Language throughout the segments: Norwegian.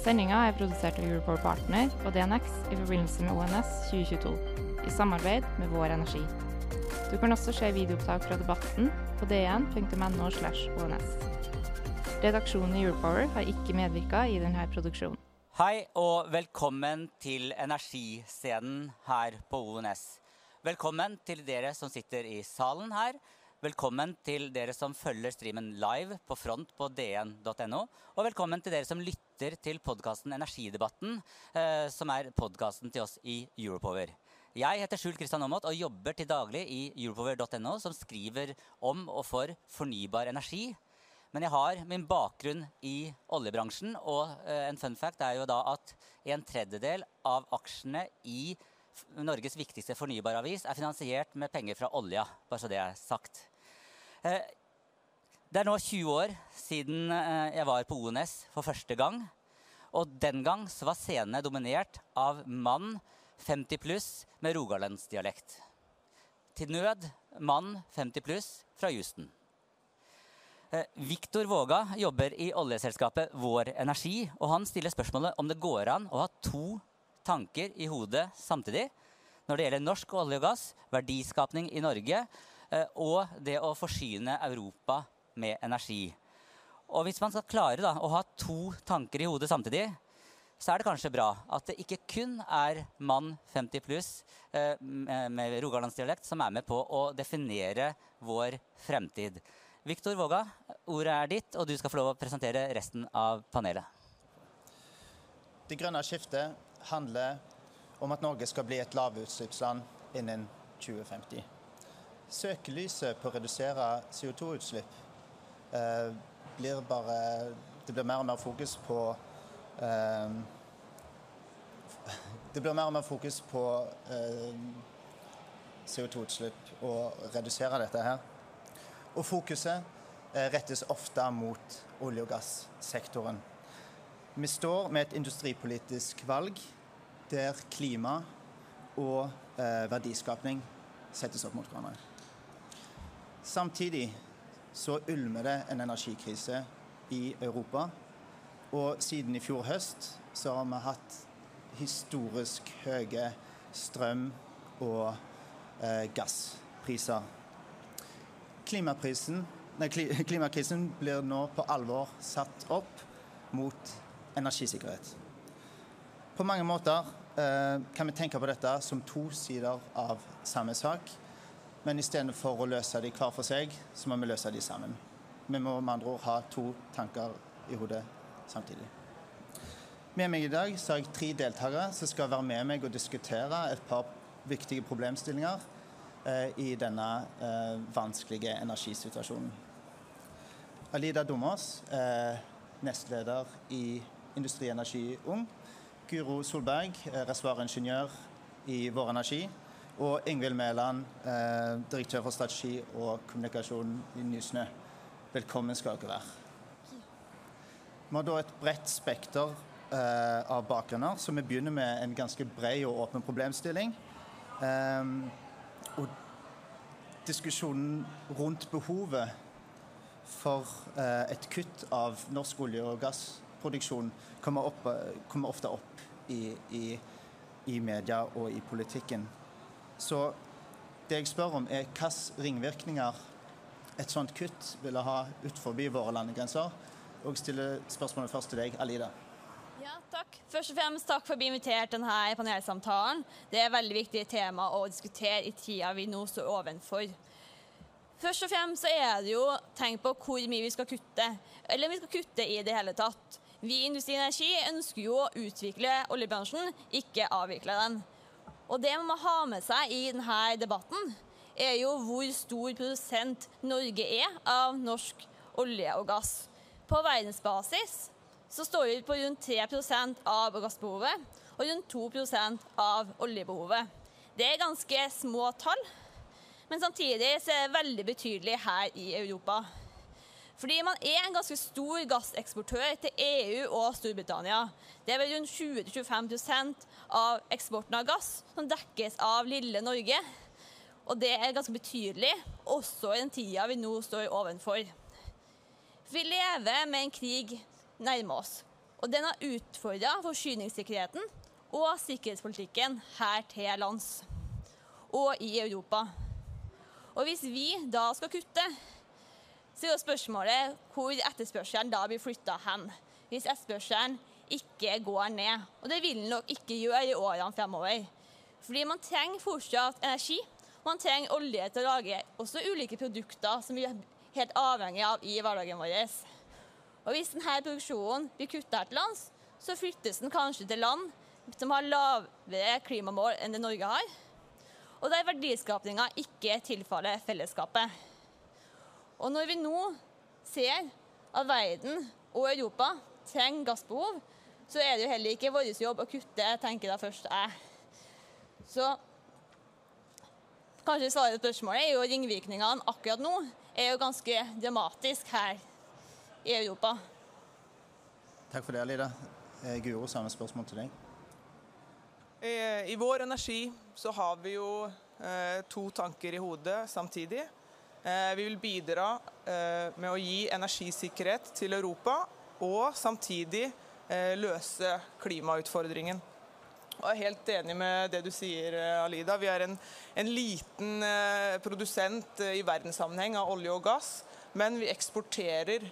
Sendinga er produsert av Europower Partner og DNX i forbindelse med ONS 2022, i samarbeid med Vår Energi. Du kan også se videoopptak fra debatten på dn.no. ONS. Redaksjonen i Europower har ikke medvirka i denne produksjonen. Hei og velkommen til Energiscenen her på ONS. Velkommen til dere som sitter i salen her. Velkommen til dere som følger streamen live på front på dn.no. Og velkommen til dere som lytter til podkasten Energidebatten, eh, som er podkasten til oss i Europower. Jeg heter Skjul Kristian Aamodt og jobber til daglig i europower.no, som skriver om og for fornybar energi. Men jeg har min bakgrunn i oljebransjen, og eh, en fun fact er jo da at en tredjedel av aksjene i Norges viktigste fornybaravis er finansiert med penger fra olja, bare så det er sagt. Det er nå 20 år siden eh, jeg var på ONS for første gang. Og den gang så var scenene dominert av mann 50 pluss med rogalandsdialekt. Til nød mann 50 pluss fra Houston. Eh, Viktor Våga jobber i oljeselskapet Vår Energi, og han stiller spørsmålet om det går an å ha to tanker i hodet samtidig når det gjelder norsk olje og gass, verdiskapning i Norge eh, og det å forsyne Europa med energi. Og hvis man skal klare da, å ha to tanker i hodet samtidig, så er det kanskje bra at det ikke kun er mann 50 pluss eh, med rogalandsdialekt som er med på å definere vår fremtid. Viktor Våga, ordet er ditt, og du skal få lov å presentere resten av panelet. Det grønne skiftet handler om at Norge skal bli et lavutslippsland innen 2050. Søkelyset på å redusere CO2-utslipp eh, blir bare Det blir mer og mer fokus på eh, Det blir mer og mer fokus på eh, CO2-utslipp og redusere dette her. Og fokuset eh, rettes ofte mot olje- og gassektoren. Vi står med et industripolitisk valg der klima og eh, verdiskapning settes opp mot hverandre. Samtidig så ulmer det en energikrise i Europa. Og siden i fjor høst så har vi hatt historisk høye strøm- og eh, gasspriser. Nei, klimakrisen blir nå på alvor satt opp mot energisikkerhet. På mange måter eh, kan vi tenke på dette som to sider av samme sak. Men istedenfor å løse de hver for seg, så må vi løse de sammen. Vi må med andre ord ha to tanker i hodet samtidig. Med meg i dag så har jeg tre deltakere som skal være med meg og diskutere et par viktige problemstillinger eh, i denne eh, vanskelige energisituasjonen. Alida Domås, eh, nestleder i Industri Energi Ung. Guro Solberg, eh, reservoaringeniør i Vår Energi. Og Ingvild Mæland, eh, direktør for strategi og kommunikasjon i Nysnø. Velkommen skal dere være. Vi har da et bredt spekter eh, av bakgrunner, så vi begynner med en ganske bred og åpen problemstilling. Eh, og diskusjonen rundt behovet for eh, et kutt av norsk olje- og gassproduksjon kommer, opp, kommer ofte opp i, i, i, media og i politikken. Så det jeg spør om, er hvilke ringvirkninger et sånt kutt ville ha utenfor våre landegrenser. Og jeg stiller spørsmålet først til deg, Alida. Ja, takk. Først og fremst takk for å bli invitert til denne panelsamtalen. Det er et veldig viktig tema å diskutere i tida vi nå står ovenfor. Først og fremst er det jo tenk på hvor mye vi skal kutte, eller om vi skal kutte i det hele tatt. Vi i Industri Energi ønsker jo å utvikle oljebransjen, ikke avvikle den. Og det man må ha med seg i denne debatten, er jo hvor stor produsent Norge er av norsk olje og gass. På verdensbasis så står vi på rundt 3% av gassbehovet og rundt 2% av oljebehovet. Det er ganske små tall, men samtidig er det veldig betydelig her i Europa. Fordi man er en ganske stor gasseksportør til EU og Storbritannia. Det er vel rundt 20-25% av eksporten av gass som dekkes av lille Norge. Og det er ganske betydelig, også i den tida vi nå står ovenfor. Vi lever med en krig nærme oss, og den har utfordra forsyningssikkerheten og sikkerhetspolitikken her til lands og i Europa. Og hvis vi da skal kutte, så er jo spørsmålet hvor etterspørselen da blir flytta hen. Hvis etterspørselen ikke går ned. Og det vil den nok ikke gjøre i årene fremover. Fordi man trenger fortsatt energi. Man trenger olje til å lage også ulike produkter som vi er helt avhengig av i hverdagen vår. Og Hvis denne produksjonen blir kutta her til lands, så flyttes den kanskje til land som har lavere klimamål enn det Norge har, og der verdiskapinga ikke tilfaller fellesskapet. Og når vi nå ser at verden og Europa trenger gassbehov, så er det jo heller ikke vår jobb å kutte, tenker da først jeg. Så kanskje svaret på spørsmålet er jo ringvirkningene akkurat nå er jo ganske dramatisk her i Europa. Takk for det, Alida. Eh, Guro, samme spørsmål til deg. I vår energi så har vi jo eh, to tanker i hodet samtidig. Eh, vi vil bidra eh, med å gi energisikkerhet til Europa, og samtidig eh, løse klimautfordringen. Jeg er helt enig med det du sier, Alida. Vi er en, en liten produsent i verdenssammenheng av olje og gass, men vi eksporterer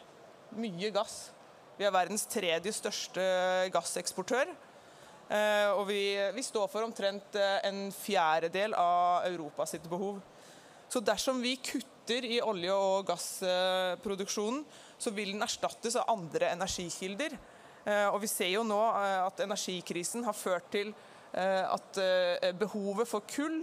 mye gass. Vi er verdens tredje største gasseksportør. Og vi, vi står for omtrent en fjerdedel av Europas behov. Så dersom vi kutter i olje- og gassproduksjonen, så vil den erstattes av andre energikilder. Og vi ser jo nå at energikrisen har ført til at behovet for kull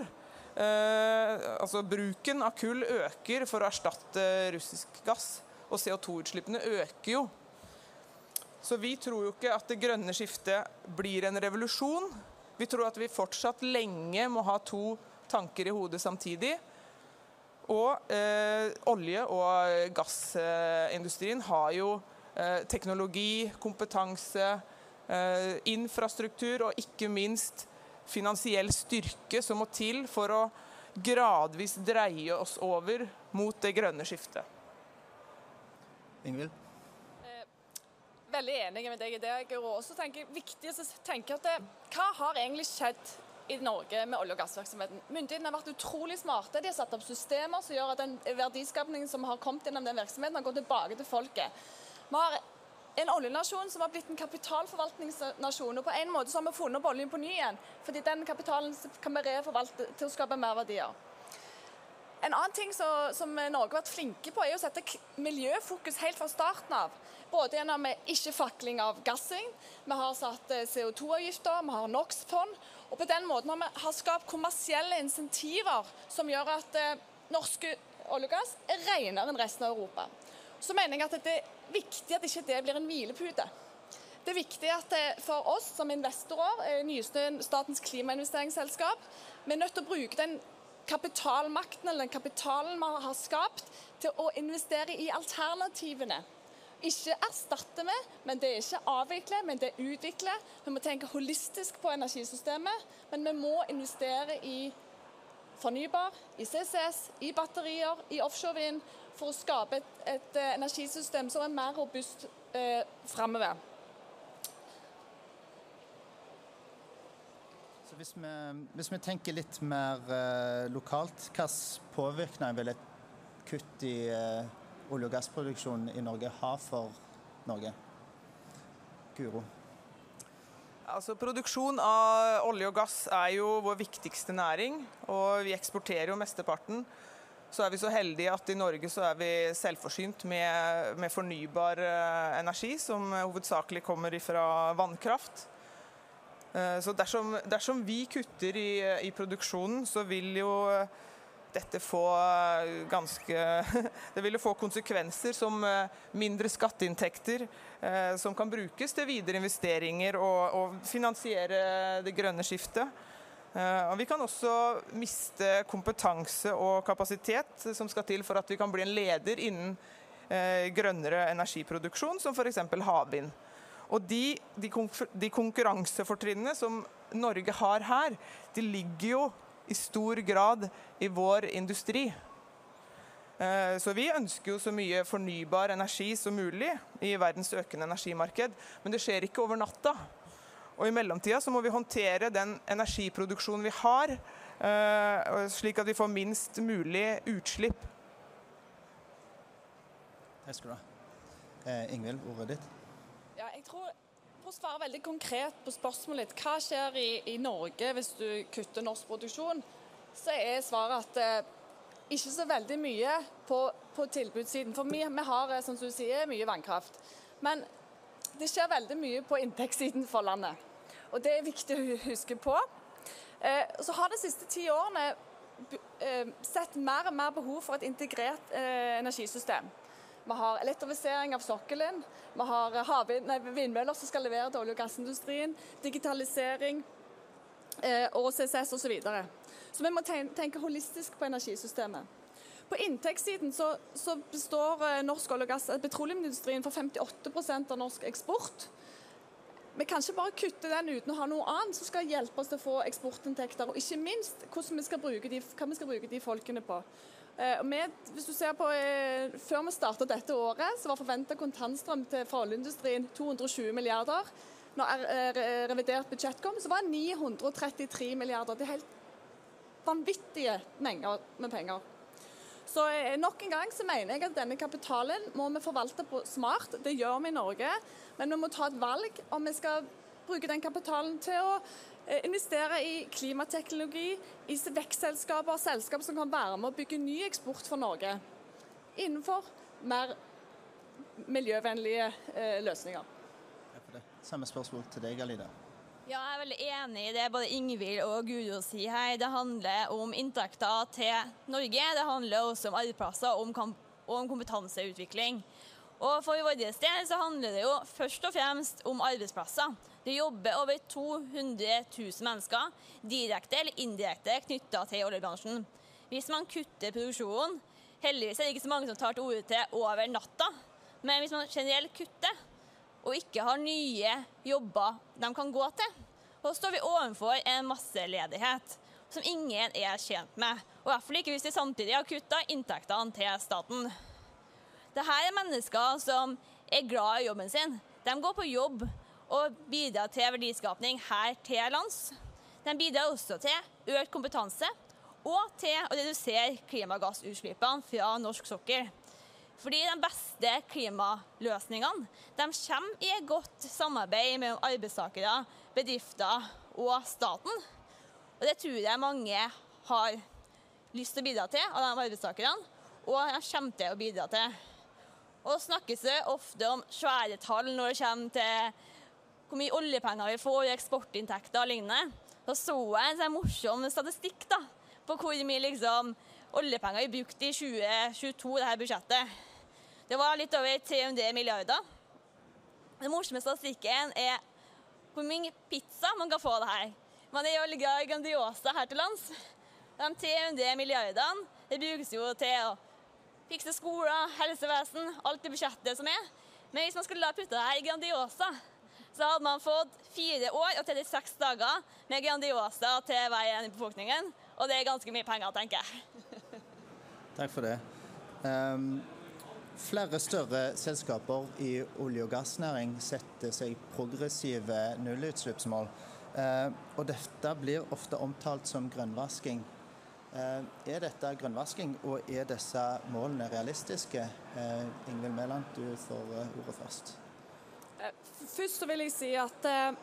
Altså bruken av kull øker for å erstatte russisk gass. Og CO2-utslippene øker jo. Så vi tror jo ikke at det grønne skiftet blir en revolusjon. Vi tror at vi fortsatt lenge må ha to tanker i hodet samtidig. Og eh, olje- og gassindustrien har jo eh, teknologi, kompetanse, eh, infrastruktur og ikke minst finansiell styrke som må til for å gradvis dreie oss over mot det grønne skiftet. Ingvild? veldig enig med deg i det, Jeg også tenker jeg viktig å tenke at det, hva har egentlig skjedd i Norge med olje- og gassvirksomheten? Myndighetene har vært utrolig smarte. De har satt opp systemer som gjør at den verdiskapningen som har kommet gjennom den virksomheten, har gått tilbake til folket. Vi har en oljenasjon som har blitt en kapitalforvaltningsnasjon. og På en måte så har vi funnet opp oljen på ny igjen, fordi den kapitalen kan vi reforvalte til å skape mer verdier. En annen ting som, som Norge har vært flinke på, er å sette miljøfokus helt fra starten av. Både gjennom ikke-fakling av gassing, vi har satt CO2-avgifter, vi har NOx-fond. Og på den måten har vi har skapt kommersielle insentiver som gjør at eh, norsk olje og gass er renere enn resten av Europa. Så mener jeg at det er viktig at ikke det blir en hvilepute. Det er viktig at for oss som investorer, nyeste statens klimainvesteringsselskap, vi er nødt til å bruke den kapitalmakten eller den kapitalen vi har skapt, til å investere i alternativene. Ikke erstatte med, men det er ikke avvikle, men det er utvikle. Vi må tenke holistisk på energisystemet, men vi må investere i fornybar, i CCS, i batterier, i offshore vind, for å skape et, et energisystem som er mer robust eh, framover. Hvis vi, hvis vi tenker litt mer eh, lokalt, hvilken påvirkning vil et kutt i eh, olje- og gassproduksjonen i Norge har for Norge? Guro? Altså, Produksjon av olje og gass er jo vår viktigste næring, og vi eksporterer jo mesteparten. Så er vi så heldige at i Norge så er vi selvforsynt med, med fornybar eh, energi, som hovedsakelig kommer fra vannkraft. Så dersom, dersom vi kutter i, i, produksjonen, så vil jo dette få ganske Det ville få konsekvenser som mindre skatteinntekter, som kan brukes til videre investeringer og, og finansiere det grønne skiftet. Og vi kan også miste kompetanse og kapasitet som skal til for at vi kan bli en leder innen grønnere energiproduksjon, som f.eks. havvind. Og de, de, de konkurransefortrinnene som Norge har her, de ligger jo i stor grad i vår industri. Eh, så vi ønsker jo så mye fornybar energi som mulig i verdens økende energimarked, men det skjer ikke over natta. Og i mellomtida så må vi håndtere den energiproduksjonen vi har, eh, slik at vi får minst mulig utslipp. Takk skal du ha. Eh, Ingvild, ordet ditt. Ja, jeg tror For å svare veldig konkret på spørsmålet ditt, hva skjer i, i, Norge hvis du kutter norsk produksjon, så er svaret at eh, ikke så veldig mye på, på tilbudssiden. For vi, vi har eh, som du sier, mye vannkraft. Men det skjer veldig mye på inntektssiden for landet. Og det er viktig å huske på. Eh, så har de siste ti årene eh, sett mer og mer behov for et integrert eh, energisystem. Vi har elektrifisering av sokkelen. Vi har vindmøller som skal levere til olje- og gassindustrien. Digitalisering eh, og CCS osv. Så, videre. så vi må tenke holistisk på energisystemet. På inntektssiden så, så består eh, norsk olje- og gass, petroleumsindustrien for 58% av norsk eksport. Vi kan ikke bare kutte den uten å ha noe annet som skal hjelpe oss til å få eksportinntekter. Og ikke minst vi skal bruke de, hva vi skal bruke de folkene på. Eh, med, hvis du ser på, eh, Før vi startet dette året, så var forventa kontantstrøm til fra oljeindustrien 220 milliarder. Når revidert budsjett kom, så var det 933 milliarder. Det er helt vanvittige mengder med penger. Så eh, nok en gang så mener jeg at denne kapitalen må vi forvalte på smart. Det gjør vi i Norge. Men vi må ta et valg om vi skal bruke den kapitalen til å Eh, investere i klimateknologi, i vekstselskaper, selskaper som kan være med å bygge ny eksport for Norge. Innenfor mer miljøvennlige eh, løsninger. Samme spørsmål til deg, Alida. Ja, jeg er veldig enig i det både Ingvild og Guro sier her. Det handler om inntekter til Norge. Det handler også om arbeidsplasser og om, om kompetanseutvikling. Og For vår del så handler det jo først og fremst om arbeidsplasser. Det jobber over 200 000 mennesker direkte eller indirekte knytta til oljebransjen. Hvis man kutter produksjonen Heldigvis er det ikke så mange som tar til orde til over natta. Men hvis man generelt kutter, og ikke har nye jobber de kan gå til, så står vi overfor en masseledighet som ingen er tjent med. Og i ikke hvis de samtidig har kutta inntektene til staten. Dette er mennesker som er glad i jobben sin. De går på jobb og bidrar til verdiskapning her til lands. Den bidrar også til økt kompetanse og til å redusere klimagassutslippene fra norsk sokkel. Fordi de beste klimaløsningene de kommer i et godt samarbeid mellom arbeidstakere, bedrifter og staten. Og Det tror jeg mange har lyst til å bidra til, av de arbeidstakerne, og de kommer til å bidra til. Og snakkes det ofte om svære tall når det kommer til hvor mye oljepenger vi får i eksportinntekter og lignende, så så jeg en morsom statistikk da, på hvor mye liksom, oljepenger vi brukte i 2022, dette budsjettet. Det var litt over 300 milliarder. Den morsomme statistikken er hvor mye pizza man kan få av det her. Man er jo glad Grandiosa her til lands. De 300 milliardene det brukes jo til å fikse skoler, helsevesen, alt det budsjettet som er. Men hvis man skulle putte det her i Grandiosa, så hadde man fått fire år og 36 dager med Grandiosa til hver en i befolkningen. Og det er ganske mye penger, tenker jeg. Takk for det. Um, flere større selskaper i olje- og gassnæring setter seg progressive nullutslippsmål. Uh, og dette blir ofte omtalt som grønnvasking. Uh, er dette grønnvasking, og er disse målene realistiske? Uh, Ingvild Mæland, du får ordet først. Først så vil jeg si at eh,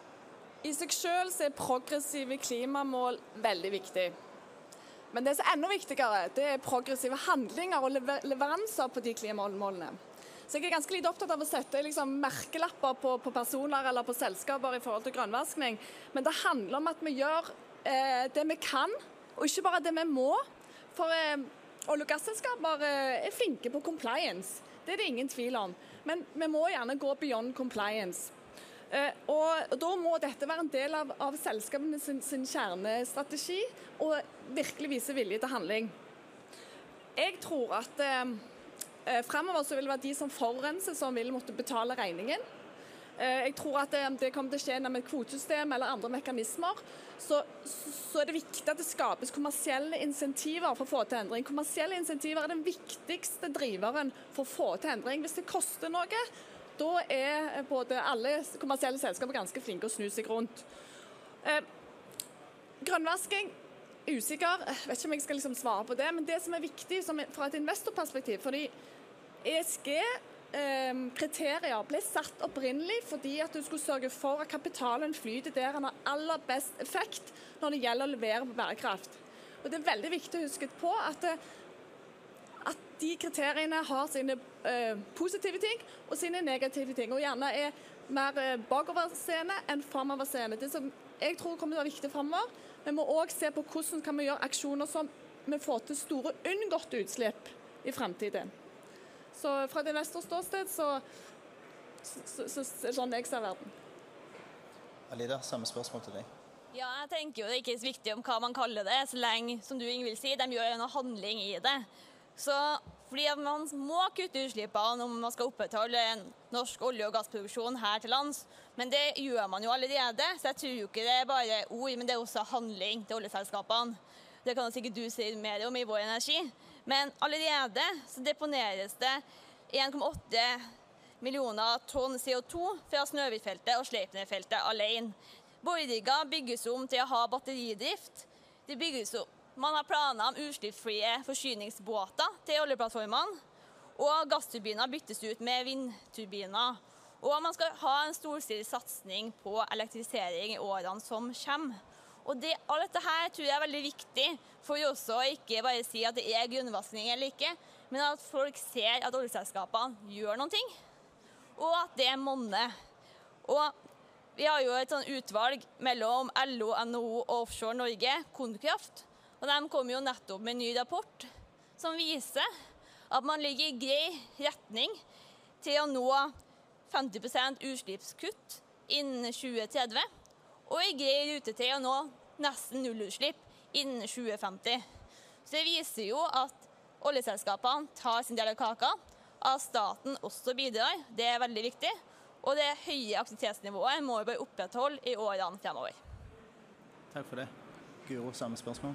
i seg selv er progressive klimamål veldig viktig. Men det som er enda viktigere, det er progressive handlinger og lever leveranser på de klimamålene. Så jeg er ganske lite opptatt av å sette liksom, merkelapper på, på, personer eller på selskaper i forhold til grønnvasking, Men det handler om at vi gjør eh, det vi kan, og ikke bare det vi må, For eh, olje- og gasselskaper eh, er flinke på compliance. Det er det ingen tvil om. Men vi må gjerne gå beyond compliance. Eh, og Da må dette være en del av, av selskapene sin, sin, kjernestrategi, og virkelig vise vilje til handling. Jeg tror at eh, eh fremover så vil det være de som forurenser, som vil måtte betale regningen. Eh, jeg tror at det, det kommer til å skje gjennom et kvotesystem eller andre mekanismer. Så, så, er det viktig at det skapes kommersielle insentiver for å få til endring. Kommersielle insentiver er den viktigste driveren for å få til endring. Hvis det koster noe, da er både alle kommersielle selskaper ganske flinke å snu seg rundt. Eh, grønnvasking usikker. Jeg vet ikke om jeg skal liksom svare på det. Men det som er viktig fra et investorperspektiv fordi ESG Ehm, kriterier ble satt opprinnelig fordi at du skulle sørge for at kapitalen flyter der den har aller best effekt når det gjelder å levere på bærekraft. Og Det er veldig viktig å huske på at, eh, at de kriteriene har sine eh, positive ting og sine negative ting, og gjerne er mer eh, bakoverseende enn framoverseende. Det som jeg tror kommer til å være viktig framover, vi må òg se på hvordan kan vi gjøre aksjoner som vi får til store unngåtte utslipp i fremtiden. Så fra et neste ståsted så, så, så er sånn jeg ser verden. Alida, samme spørsmål til deg. Ja, jeg tenker jo Det er ikke så viktig om hva man kaller det, så lenge som du vil si, de gjør noe handling i det. Så fordi Man må kutte utslippene om man skal opprettholde en norsk olje- og gassproduksjon her til lands. Men det gjør man jo allerede, så jeg tror jo ikke det er bare ord, men det er også handling til oljeselskapene. Det kan sikkert du si mer om i Vår Energi. Men allerede så deponeres det 1,8 millioner tonn CO2 fra Snøhvitfeltet og Sleipner-feltet alene. Borrigger bygges om til å ha batteridrift. De bygges om. Man har planer om utslippsfrie forsyningsbåter til oljeplattformene. Og gassturbiner byttes ut med vindturbiner. Og man skal ha en storstilt satsing på elektrifisering i årene som kommer. Og det, Alt dette her tror jeg er veldig viktig for også å ikke bare si at det er grunnvaskning eller ikke, men at folk ser at oljeselskapene gjør noen ting, og at det monner. Og vi har jo et sånn utvalg mellom LO, NHO og Offshore Norge, Konkraft. Og de kom jo nettopp med en ny rapport som viser at man ligger i grei retning til å nå 50% utslippskutt innen 2030 og i grei rute til å nå nesten nullutslipp innen 2050. Så det viser jo at oljeselskapene tar sin del av kaka, at staten også bidrar. Det er veldig viktig. Og det høye aktivitetsnivået må vi bare opprettholde i årene fremover. Takk for det. Guro, samme spørsmål.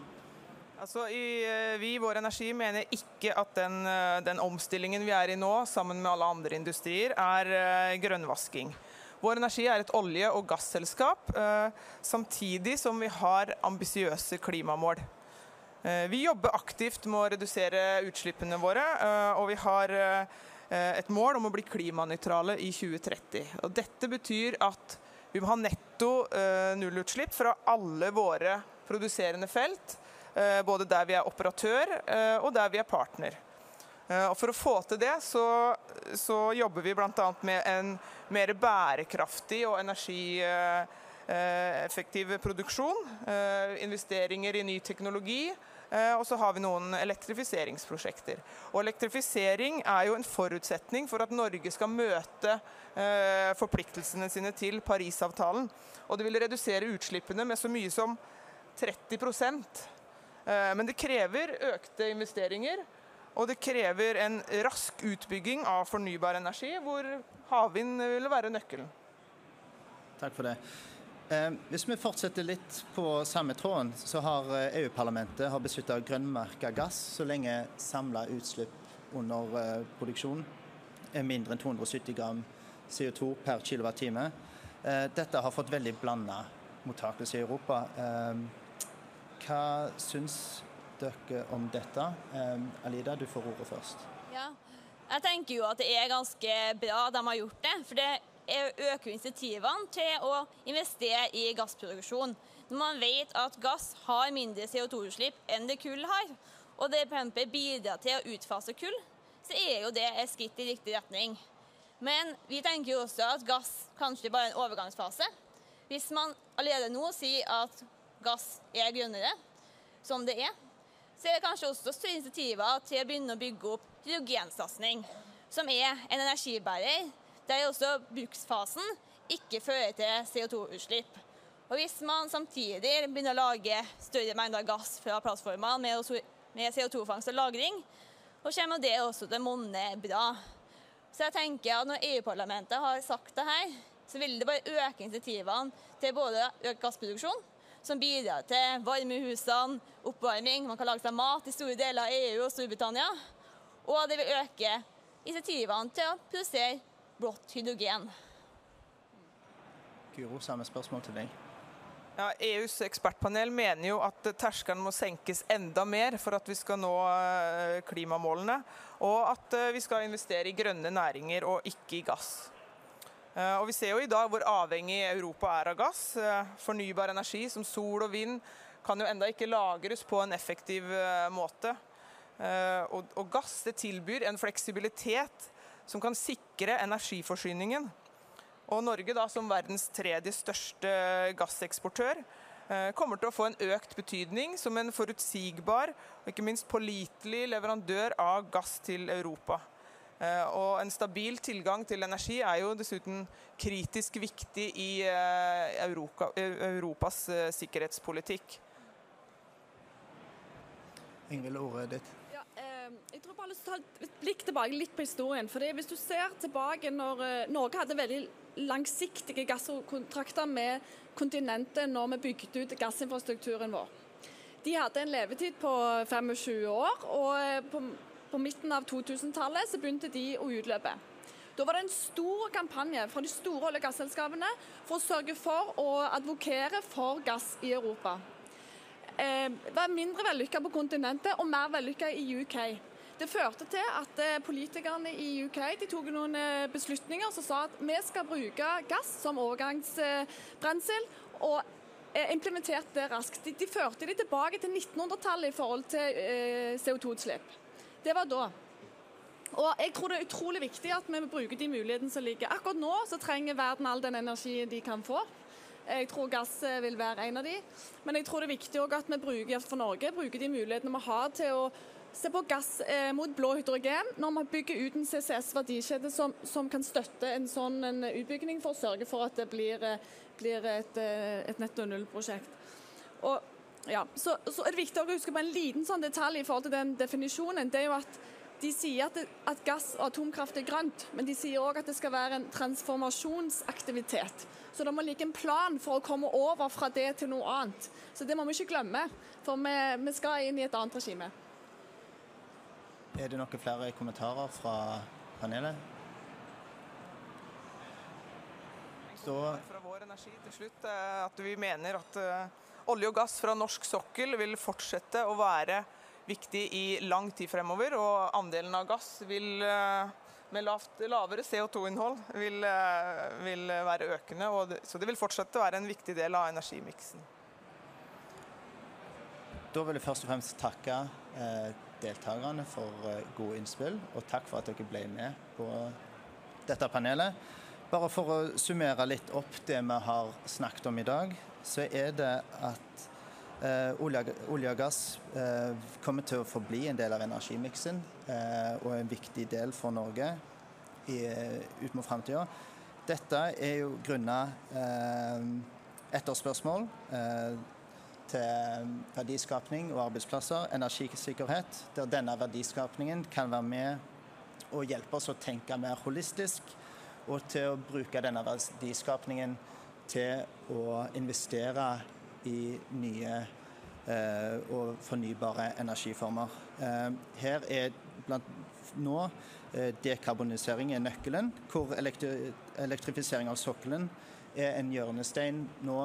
Altså, i, eh, vi i Vår Energi mener ikke at den, eh, den, omstillingen vi er i nå, sammen med alle andre industrier, er uh, grønnvasking. Vår Energi er et olje- og gasselskap, eh, samtidig som vi har ambisiøse klimamål. Eh, vi jobber aktivt med å redusere utslippene våre, eh, og vi har et mål om å bli klimanøytrale i 2030. Og dette betyr at vi må ha netto nullutslipp fra alle våre produserende felt, både der vi er operatør og der vi er partner. Og For å få til det, så, så jobber vi bl.a. med en mer bærekraftig og energieffektiv produksjon. Eh, investeringer i ny teknologi. Eh, og så har vi noen elektrifiseringsprosjekter. Og Elektrifisering er jo en forutsetning for at Norge skal møte eh, forpliktelsene sine til Parisavtalen. Og det vil redusere utslippene med så mye som 30% Men det krever økte investeringer. Og det krever en rask utbygging av fornybar energi, hvor havvind vil være nøkkelen. Takk for det. Eh, hvis vi fortsetter litt på samme tråden, så har eh, EU-parlamentet har beslutta å grønnmerke gass så lenge samla utslipp under eh, produksjon er mindre enn 270 gram CO2 per kWt. Dette har fått veldig blanda mottakelse i Europa. Hva syns dere om dette? Alida, du får ordet først. Ja, jeg tenker jo at det er ganske bra de har gjort det. For det øker insentivene til å investere i gassproduksjon. Når man vet at gass har mindre CO2-utslipp enn det kull har, og det bidrar til å utfase kull, så er jo det et skritt i riktig retning. Men vi tenker jo også at gass kanskje bare er en overgangsfase. Hvis man allerede nå sier at gass er grønnere, som det er, så er det kanskje også større initiativer til å begynne å bygge opp hydrogensatsing, som er en energibærer der også bruksfasen ikke fører til CO2-utslipp. Og Hvis man samtidig begynner å lage større mengder gass fra plattformene med CO2-fangst og -lagring, så kommer det også til å monne bra. Så jeg tenker at Når EU-parlamentet har sagt det her, så vil det bare øke insentivene til både økt gassproduksjon, som bidrar til varme i husene, oppvarming, man kan lage seg mat i store deler av EU og Storbritannia. Og det vil øke insentivene til å produsere blått hydrogen. Guro, samme spørsmål til deg. Ja, EUs ekspertpanel mener jo at terskelen må senkes enda mer for at vi skal nå eh, klimamålene, og at eh, vi skal investere i grønne næringer og ikke i gass. Eh, og Vi ser jo i dag hvor avhengig Europa er av gass. Fornybar energi som sol og vind kan jo enda ikke lagres på en effektiv måte. Og gass det tilbyr en fleksibilitet som kan sikre energiforsyningen. Og Norge, da, som verdens tredje største gasseksportør, eh, kommer til å få en økt betydning som en forutsigbar og ikke minst pålitelig leverandør av gass til Europa. Eh, og En stabil tilgang til energi er jo dessuten kritisk viktig i eh, Europa, Europas sikkerhetspolitikk. Ingvild, ordet ditt. Ja, eh, jeg tror bare jeg har lyst til å ta et blikk tilbake litt på historien. Fordi Hvis du ser tilbake når Norge hadde veldig langsiktige gasskontrakter med kontinentet når vi bygde ut gassinfrastrukturen vår. De hadde en levetid på 25 år, og eh, på, på midten av 2000-tallet så begynte de å utløpe. Da var det en stor kampanje fra de store olje- og gasselskapene for å sørge for å advokere for gass i Europa. Eh, det var mindre vellykka på kontinentet og mer vellykka i UK. Det førte til at eh, politikerne i UK tok noen eh, beslutninger som sa at vi skal bruke gass som overgangsbrensel. og eh, implementerte det raskt. De, førte det tilbake til 1900-tallet i forhold til eh, CO2-utslipp. Det var da. Og jeg tror det er utrolig viktig at vi bruker de mulighetene som ligger. Akkurat nå så trenger verden all den energien de kan få. Jeg tror gass vil være en av de. Men jeg tror det er viktig at vi bruker for Norge, bruker de mulighetene vi har til å se på gass eh, mot blå hydrogen når man bygger ut en CCS-verdikjede som, som, kan støtte en sånn en utbygging for å sørge for at det blir, eh, blir et, eh, et netto null-prosjekt. Ja, så, så, er det viktig å huske på en liten sånn detalj i forhold til den definisjonen. det er jo at De sier at, det, at gass og atomkraft er grønt, men de sier òg at det skal være en transformasjonsaktivitet. Så det må ligge en plan for å komme over fra det til noe annet. Så det må vi ikke glemme, for vi, vi skal inn i et annet regime. Er det noen flere kommentarer fra panelet? Så fra vår energi til slutt eh, at vi mener at eh, olje og gass fra norsk sokkel vil fortsette å være viktig i lang tid fremover. Og andelen av gass vil, eh, med lavt, lavere CO2-innhold vil, vil, være økende. Det, så det vil fortsette å være en viktig del av energimiksen. Da vil jeg først og fremst takke eh, deltakerne for eh, gode innspill, og takk for at dere ble med på dette panelet. Bare for å summere litt opp det vi har snakket om i dag, så er det at eh, olje, olje, og gass eh, kommer til å forbli en del av energimiksen eh, og en viktig del for Norge i, eh, ut mot framtida. Dette er jo grunnet eh, etterspørsmål. Eh, til verdiskapning og arbeidsplasser, energisikkerhet, der denne verdiskapningen kan være med og hjelpe oss å tenke mer holistisk, og til å bruke denne verdiskapningen til å investere i nye eh, og fornybare energiformer. Eh, her er blant nå eh, dekarbonisering er nøkkelen, hvor elektri elektrifisering av sokkelen er en hjørnestein nå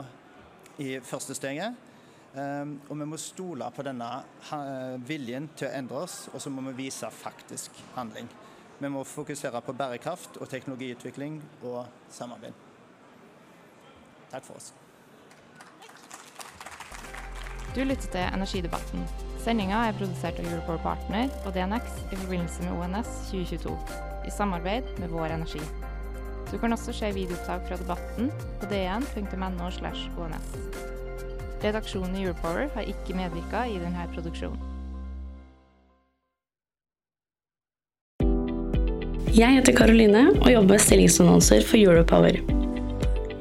i første steget. Og vi må stole på denne viljen til å endre oss, og så må vi vise faktisk handling. Vi må fokusere på bærekraft og teknologiutvikling og samarbeid. Takk for oss. Du lytter til Energidebatten. Sendinga er produsert av Europower Partner og DNX i forbindelse med ONS 2022, i samarbeid med Vår Energi. Du kan også se videoopptak fra debatten på dn.no. ons. Redaksjonen i Europower har ikke medvirka i denne produksjonen. Jeg heter Karoline og jobber med stillingsannonser for Europower.